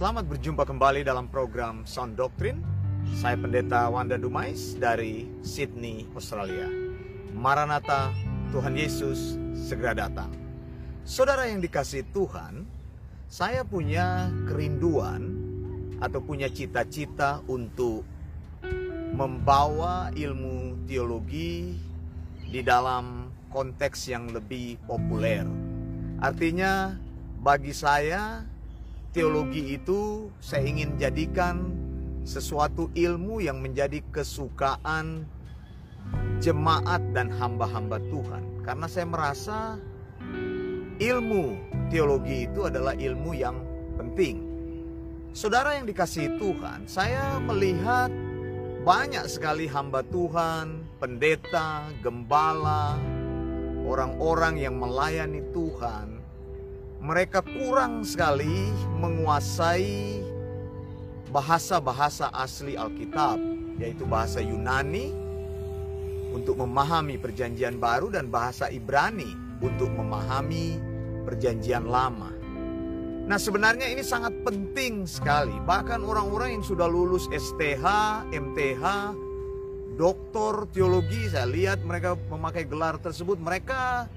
Selamat berjumpa kembali dalam program Sound Doctrine. Saya Pendeta Wanda Dumais dari Sydney, Australia. Maranatha, Tuhan Yesus segera datang. Saudara yang dikasih Tuhan, saya punya kerinduan atau punya cita-cita untuk membawa ilmu teologi di dalam konteks yang lebih populer. Artinya, bagi saya, teologi itu saya ingin jadikan sesuatu ilmu yang menjadi kesukaan jemaat dan hamba-hamba Tuhan. Karena saya merasa ilmu teologi itu adalah ilmu yang penting. Saudara yang dikasihi Tuhan, saya melihat banyak sekali hamba Tuhan, pendeta, gembala, orang-orang yang melayani Tuhan mereka kurang sekali menguasai bahasa-bahasa asli Alkitab, yaitu bahasa Yunani untuk memahami Perjanjian Baru dan bahasa Ibrani untuk memahami Perjanjian Lama. Nah, sebenarnya ini sangat penting sekali. Bahkan orang-orang yang sudah lulus STH, MTH, doktor teologi, saya lihat mereka memakai gelar tersebut, mereka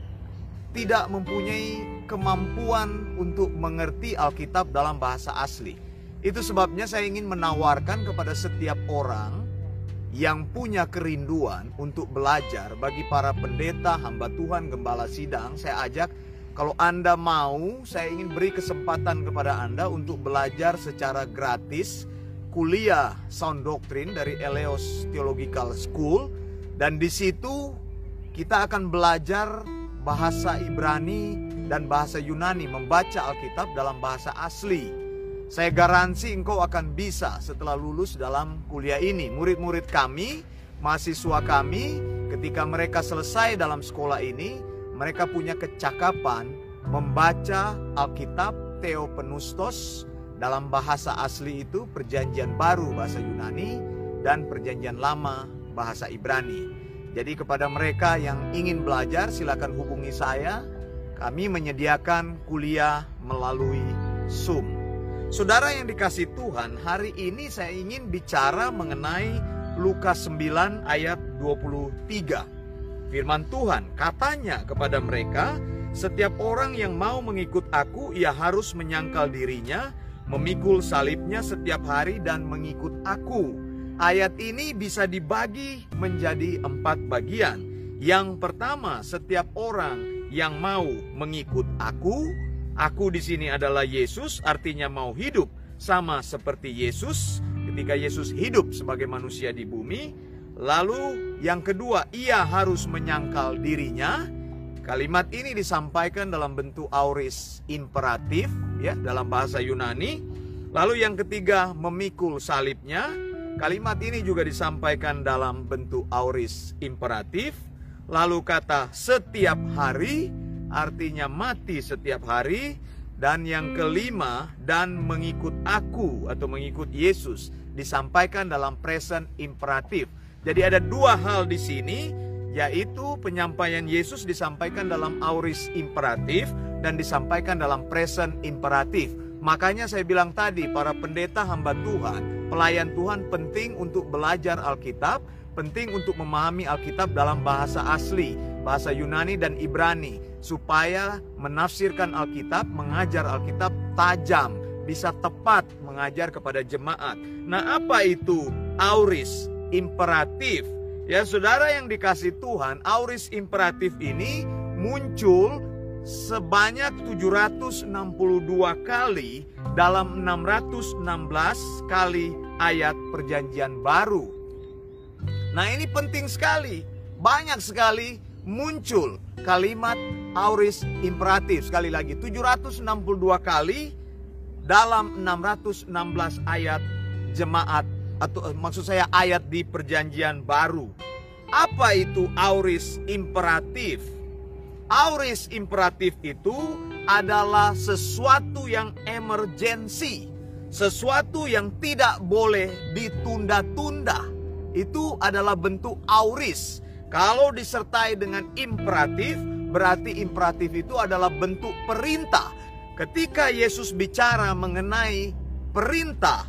tidak mempunyai kemampuan untuk mengerti Alkitab dalam bahasa asli. Itu sebabnya saya ingin menawarkan kepada setiap orang yang punya kerinduan untuk belajar bagi para pendeta, hamba Tuhan, gembala sidang, saya ajak kalau Anda mau, saya ingin beri kesempatan kepada Anda untuk belajar secara gratis kuliah Sound Doctrine dari Eleos Theological School dan di situ kita akan belajar bahasa Ibrani dan bahasa Yunani membaca Alkitab dalam bahasa asli. Saya garansi engkau akan bisa setelah lulus dalam kuliah ini. Murid-murid kami, mahasiswa kami, ketika mereka selesai dalam sekolah ini, mereka punya kecakapan membaca Alkitab Theopenustos dalam bahasa asli itu perjanjian baru bahasa Yunani dan perjanjian lama bahasa Ibrani. Jadi kepada mereka yang ingin belajar silakan hubungi saya. Kami menyediakan kuliah melalui Zoom. Saudara yang dikasih Tuhan, hari ini saya ingin bicara mengenai Lukas 9 ayat 23. Firman Tuhan katanya kepada mereka, setiap orang yang mau mengikut aku, ia harus menyangkal dirinya, memikul salibnya setiap hari dan mengikut aku. Ayat ini bisa dibagi menjadi empat bagian. Yang pertama, setiap orang yang mau mengikut aku, aku di sini adalah Yesus, artinya mau hidup sama seperti Yesus ketika Yesus hidup sebagai manusia di bumi. Lalu yang kedua, ia harus menyangkal dirinya. Kalimat ini disampaikan dalam bentuk auris imperatif ya dalam bahasa Yunani. Lalu yang ketiga, memikul salibnya. Kalimat ini juga disampaikan dalam bentuk auris imperatif. Lalu kata setiap hari artinya mati setiap hari. Dan yang kelima dan mengikut aku atau mengikut Yesus disampaikan dalam present imperatif. Jadi ada dua hal di sini yaitu penyampaian Yesus disampaikan dalam auris imperatif dan disampaikan dalam present imperatif. Makanya saya bilang tadi, para pendeta hamba Tuhan, pelayan Tuhan penting untuk belajar Alkitab, penting untuk memahami Alkitab dalam bahasa asli, bahasa Yunani dan Ibrani, supaya menafsirkan Alkitab, mengajar Alkitab tajam, bisa tepat mengajar kepada jemaat. Nah, apa itu auris imperatif? Ya, saudara yang dikasih Tuhan, auris imperatif ini muncul sebanyak 762 kali dalam 616 kali ayat perjanjian baru. Nah ini penting sekali. Banyak sekali muncul kalimat auris imperatif. Sekali lagi 762 kali dalam 616 ayat jemaat atau eh, maksud saya ayat di perjanjian baru. Apa itu auris imperatif? Auris imperatif itu adalah sesuatu yang emergensi, sesuatu yang tidak boleh ditunda-tunda. Itu adalah bentuk auris. Kalau disertai dengan imperatif, berarti imperatif itu adalah bentuk perintah. Ketika Yesus bicara mengenai perintah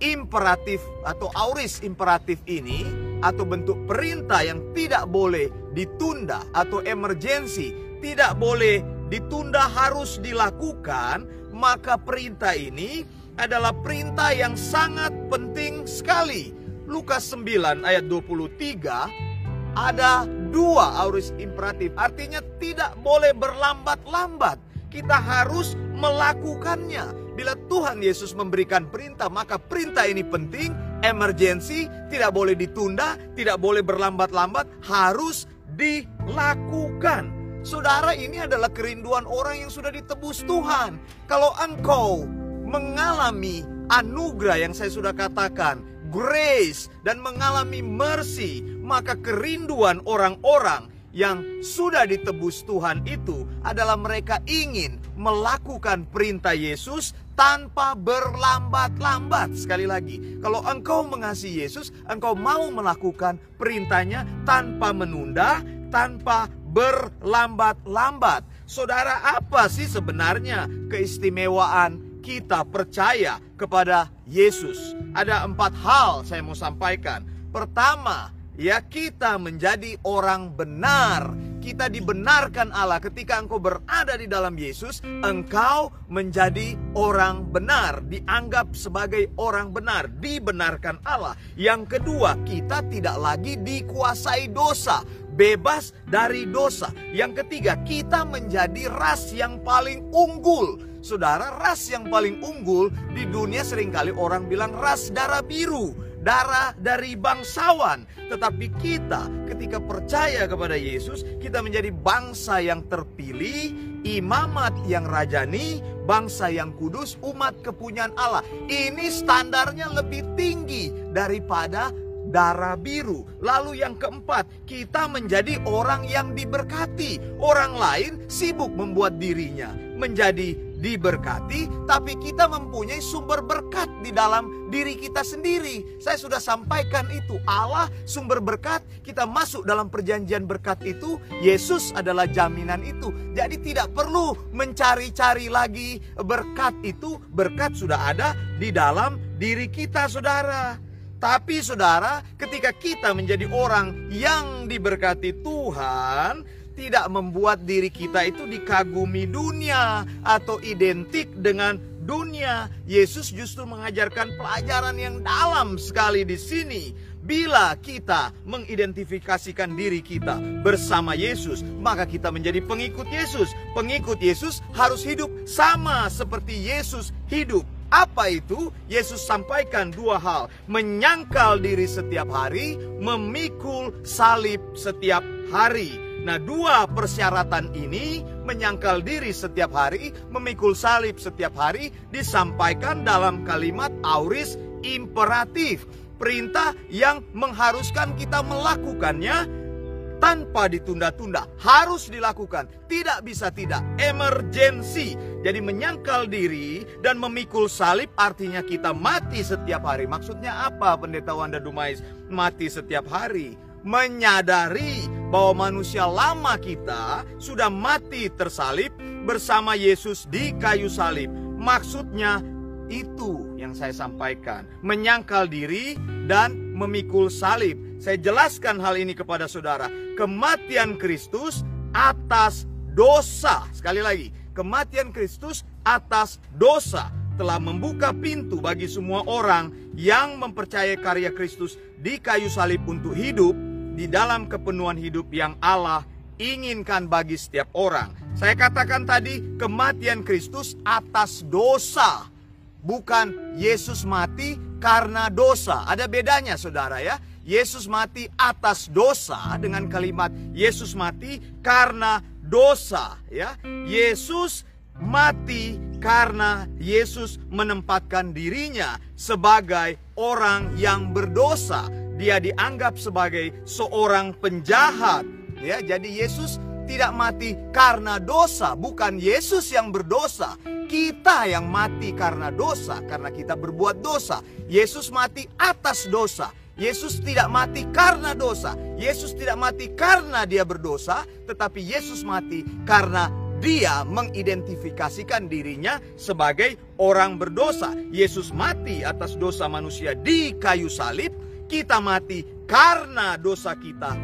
imperatif atau auris imperatif ini atau bentuk perintah yang tidak boleh ditunda atau emergensi tidak boleh ditunda harus dilakukan maka perintah ini adalah perintah yang sangat penting sekali. Lukas 9 ayat 23 ada dua auris imperatif. Artinya tidak boleh berlambat-lambat. Kita harus melakukannya. Bila Tuhan Yesus memberikan perintah, maka perintah ini penting, emergensi, tidak boleh ditunda, tidak boleh berlambat-lambat, harus dilakukan. Saudara, ini adalah kerinduan orang yang sudah ditebus Tuhan. Kalau engkau mengalami anugerah yang saya sudah katakan, grace dan mengalami mercy, maka kerinduan orang-orang yang sudah ditebus Tuhan itu adalah mereka ingin melakukan perintah Yesus tanpa berlambat-lambat. Sekali lagi, kalau engkau mengasihi Yesus, engkau mau melakukan perintahnya tanpa menunda, tanpa berlambat-lambat. Saudara, apa sih sebenarnya keistimewaan kita percaya kepada Yesus? Ada empat hal saya mau sampaikan. Pertama, ya kita menjadi orang benar. Kita dibenarkan Allah ketika engkau berada di dalam Yesus, engkau menjadi orang benar, dianggap sebagai orang benar, dibenarkan Allah. Yang kedua, kita tidak lagi dikuasai dosa, bebas dari dosa. Yang ketiga, kita menjadi ras yang paling unggul. Saudara, ras yang paling unggul di dunia sering kali orang bilang ras darah biru darah dari bangsawan. Tetapi kita ketika percaya kepada Yesus, kita menjadi bangsa yang terpilih, imamat yang rajani, bangsa yang kudus, umat kepunyaan Allah. Ini standarnya lebih tinggi daripada darah biru. Lalu yang keempat, kita menjadi orang yang diberkati. Orang lain sibuk membuat dirinya menjadi diberkati, tapi kita mempunyai sumber berkat di dalam diri kita sendiri. Saya sudah sampaikan itu. Allah sumber berkat, kita masuk dalam perjanjian berkat itu. Yesus adalah jaminan itu. Jadi tidak perlu mencari-cari lagi berkat itu. Berkat sudah ada di dalam diri kita, saudara. Tapi saudara, ketika kita menjadi orang yang diberkati Tuhan, tidak membuat diri kita itu dikagumi dunia atau identik dengan dunia. Yesus justru mengajarkan pelajaran yang dalam sekali di sini. Bila kita mengidentifikasikan diri kita bersama Yesus, maka kita menjadi pengikut Yesus. Pengikut Yesus harus hidup sama seperti Yesus hidup. Apa itu? Yesus sampaikan dua hal: menyangkal diri setiap hari, memikul salib setiap hari. Nah, dua persyaratan ini menyangkal diri setiap hari, memikul salib setiap hari disampaikan dalam kalimat auris imperatif. Perintah yang mengharuskan kita melakukannya tanpa ditunda-tunda. Harus dilakukan, tidak bisa tidak. Emergensi. Jadi menyangkal diri dan memikul salib artinya kita mati setiap hari. Maksudnya apa pendeta Wanda Dumais? Mati setiap hari menyadari bahwa manusia lama kita sudah mati tersalib bersama Yesus di kayu salib. Maksudnya itu yang saya sampaikan, menyangkal diri dan memikul salib. Saya jelaskan hal ini kepada saudara. Kematian Kristus atas dosa. Sekali lagi, kematian Kristus atas dosa telah membuka pintu bagi semua orang yang mempercayai karya Kristus di kayu salib untuk hidup di dalam kepenuhan hidup yang Allah inginkan bagi setiap orang. Saya katakan tadi, kematian Kristus atas dosa, bukan Yesus mati karena dosa. Ada bedanya, saudara, ya. Yesus mati atas dosa dengan kalimat Yesus mati karena dosa, ya. Yesus mati karena Yesus menempatkan dirinya sebagai orang yang berdosa dia dianggap sebagai seorang penjahat. Ya, jadi Yesus tidak mati karena dosa, bukan Yesus yang berdosa. Kita yang mati karena dosa, karena kita berbuat dosa. Yesus mati atas dosa. Yesus tidak mati karena dosa. Yesus tidak mati karena dia berdosa, tetapi Yesus mati karena dia mengidentifikasikan dirinya sebagai orang berdosa. Yesus mati atas dosa manusia di kayu salib, kita mati karena dosa kita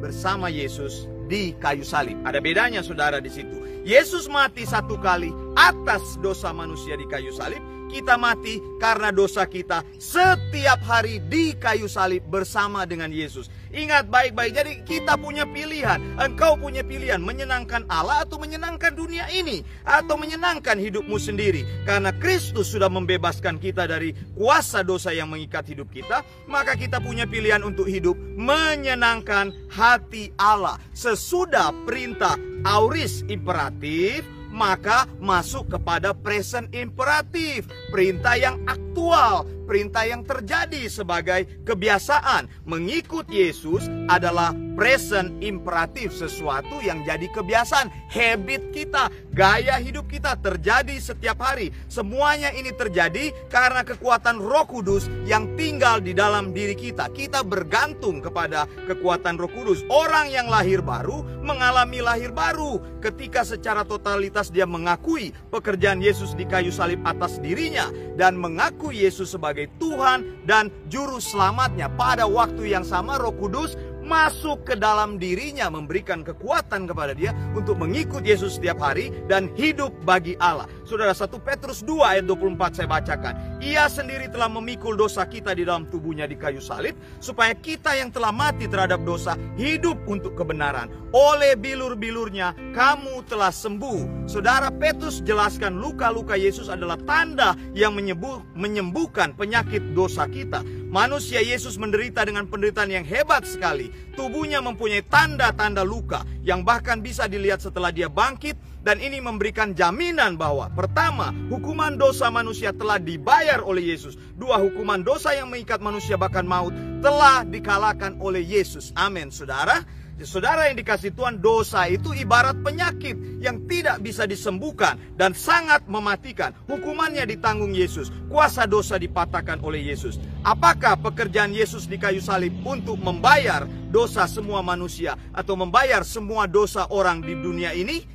bersama Yesus di kayu salib. Ada bedanya saudara di situ. Yesus mati satu kali atas dosa manusia di kayu salib, kita mati karena dosa kita setiap hari di kayu salib bersama dengan Yesus. Ingat baik-baik, jadi kita punya pilihan. Engkau punya pilihan menyenangkan Allah atau menyenangkan dunia ini, atau menyenangkan hidupmu sendiri. Karena Kristus sudah membebaskan kita dari kuasa dosa yang mengikat hidup kita, maka kita punya pilihan untuk hidup menyenangkan hati Allah. Sesudah perintah auris imperatif, maka masuk kepada present imperatif, perintah yang aktual, perintah yang terjadi sebagai kebiasaan. Mengikut Yesus adalah present imperatif, sesuatu yang jadi kebiasaan, habit kita, gaya hidup kita terjadi setiap hari. Semuanya ini terjadi karena kekuatan Roh Kudus yang tinggal di dalam diri kita. Kita bergantung kepada kekuatan Roh Kudus. Orang yang lahir baru mengalami lahir baru ketika secara totalitas dia mengakui pekerjaan Yesus di kayu salib atas dirinya dan mengakui Yesus sebagai Tuhan dan juru selamatnya. Pada waktu yang sama Roh Kudus masuk ke dalam dirinya memberikan kekuatan kepada dia untuk mengikut Yesus setiap hari dan hidup bagi Allah. Saudara 1 Petrus 2 ayat 24 saya bacakan. Ia sendiri telah memikul dosa kita di dalam tubuhnya di kayu salib supaya kita yang telah mati terhadap dosa hidup untuk kebenaran. Oleh bilur-bilurnya kamu telah sembuh. Saudara Petrus jelaskan luka-luka Yesus adalah tanda yang menyembuh, menyembuhkan penyakit dosa kita. Manusia Yesus menderita dengan penderitaan yang hebat sekali. Tubuhnya mempunyai tanda-tanda luka yang bahkan bisa dilihat setelah dia bangkit dan ini memberikan jaminan bahwa pertama, hukuman dosa manusia telah dibayar oleh Yesus. Dua, hukuman dosa yang mengikat manusia bahkan maut telah dikalahkan oleh Yesus. Amin, Saudara. Saudara yang dikasih Tuhan, dosa itu ibarat penyakit yang tidak bisa disembuhkan dan sangat mematikan. Hukumannya ditanggung Yesus. Kuasa dosa dipatahkan oleh Yesus. Apakah pekerjaan Yesus di kayu salib untuk membayar dosa semua manusia atau membayar semua dosa orang di dunia ini?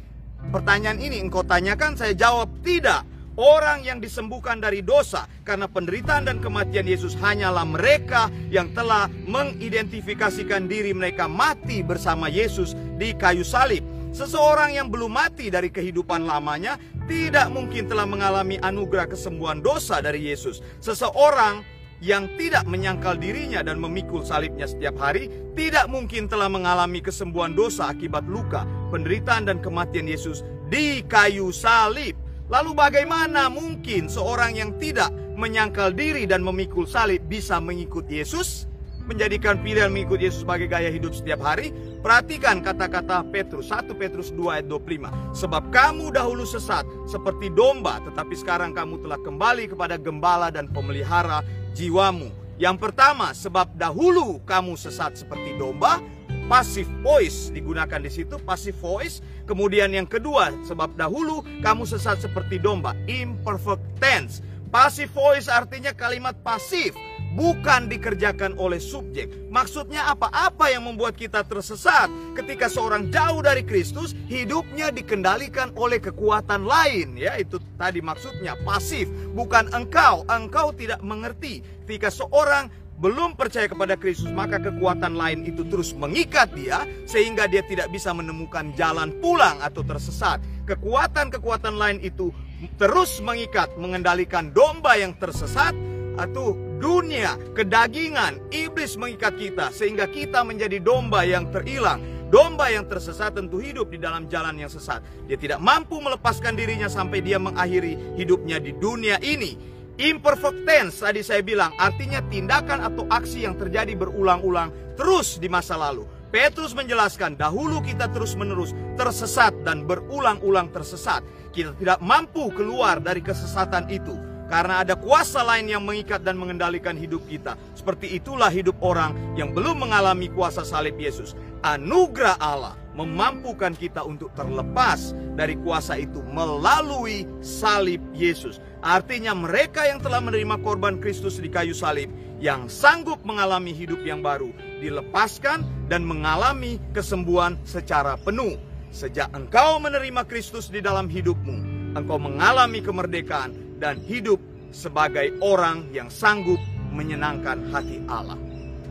Pertanyaan ini engkau tanyakan, saya jawab tidak. Orang yang disembuhkan dari dosa karena penderitaan dan kematian Yesus hanyalah mereka yang telah mengidentifikasikan diri mereka mati bersama Yesus di kayu salib. Seseorang yang belum mati dari kehidupan lamanya tidak mungkin telah mengalami anugerah kesembuhan dosa dari Yesus. Seseorang yang tidak menyangkal dirinya dan memikul salibnya setiap hari tidak mungkin telah mengalami kesembuhan dosa akibat luka, penderitaan dan kematian Yesus di kayu salib. Lalu bagaimana mungkin seorang yang tidak menyangkal diri dan memikul salib bisa mengikut Yesus? Menjadikan pilihan mengikut Yesus sebagai gaya hidup setiap hari? Perhatikan kata-kata Petrus 1 Petrus 2 ayat 25 Sebab kamu dahulu sesat seperti domba Tetapi sekarang kamu telah kembali kepada gembala dan pemelihara jiwamu Yang pertama sebab dahulu kamu sesat seperti domba passive voice digunakan di situ passive voice kemudian yang kedua sebab dahulu kamu sesat seperti domba imperfect tense. Passive voice artinya kalimat pasif bukan dikerjakan oleh subjek. Maksudnya apa? Apa yang membuat kita tersesat? Ketika seorang jauh dari Kristus hidupnya dikendalikan oleh kekuatan lain. Ya itu tadi maksudnya pasif. Bukan engkau. Engkau tidak mengerti. Ketika seorang belum percaya kepada Kristus, maka kekuatan lain itu terus mengikat dia sehingga dia tidak bisa menemukan jalan pulang atau tersesat. Kekuatan-kekuatan lain itu terus mengikat, mengendalikan domba yang tersesat atau dunia, kedagingan, iblis mengikat kita sehingga kita menjadi domba yang terhilang. Domba yang tersesat tentu hidup di dalam jalan yang sesat. Dia tidak mampu melepaskan dirinya sampai dia mengakhiri hidupnya di dunia ini. Imperfect tense tadi saya bilang artinya tindakan atau aksi yang terjadi berulang-ulang terus di masa lalu. Petrus menjelaskan dahulu kita terus-menerus tersesat dan berulang-ulang tersesat. Kita tidak mampu keluar dari kesesatan itu karena ada kuasa lain yang mengikat dan mengendalikan hidup kita. Seperti itulah hidup orang yang belum mengalami kuasa salib Yesus. Anugerah Allah memampukan kita untuk terlepas dari kuasa itu melalui salib Yesus. Artinya mereka yang telah menerima korban Kristus di kayu salib yang sanggup mengalami hidup yang baru dilepaskan dan mengalami kesembuhan secara penuh. Sejak engkau menerima Kristus di dalam hidupmu, engkau mengalami kemerdekaan dan hidup sebagai orang yang sanggup menyenangkan hati Allah.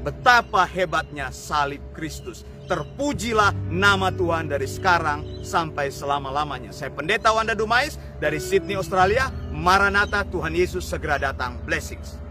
Betapa hebatnya salib Kristus. Terpujilah nama Tuhan dari sekarang sampai selama-lamanya. Saya Pendeta Wanda Dumais dari Sydney, Australia. Maranatha, Tuhan Yesus segera datang. Blessings.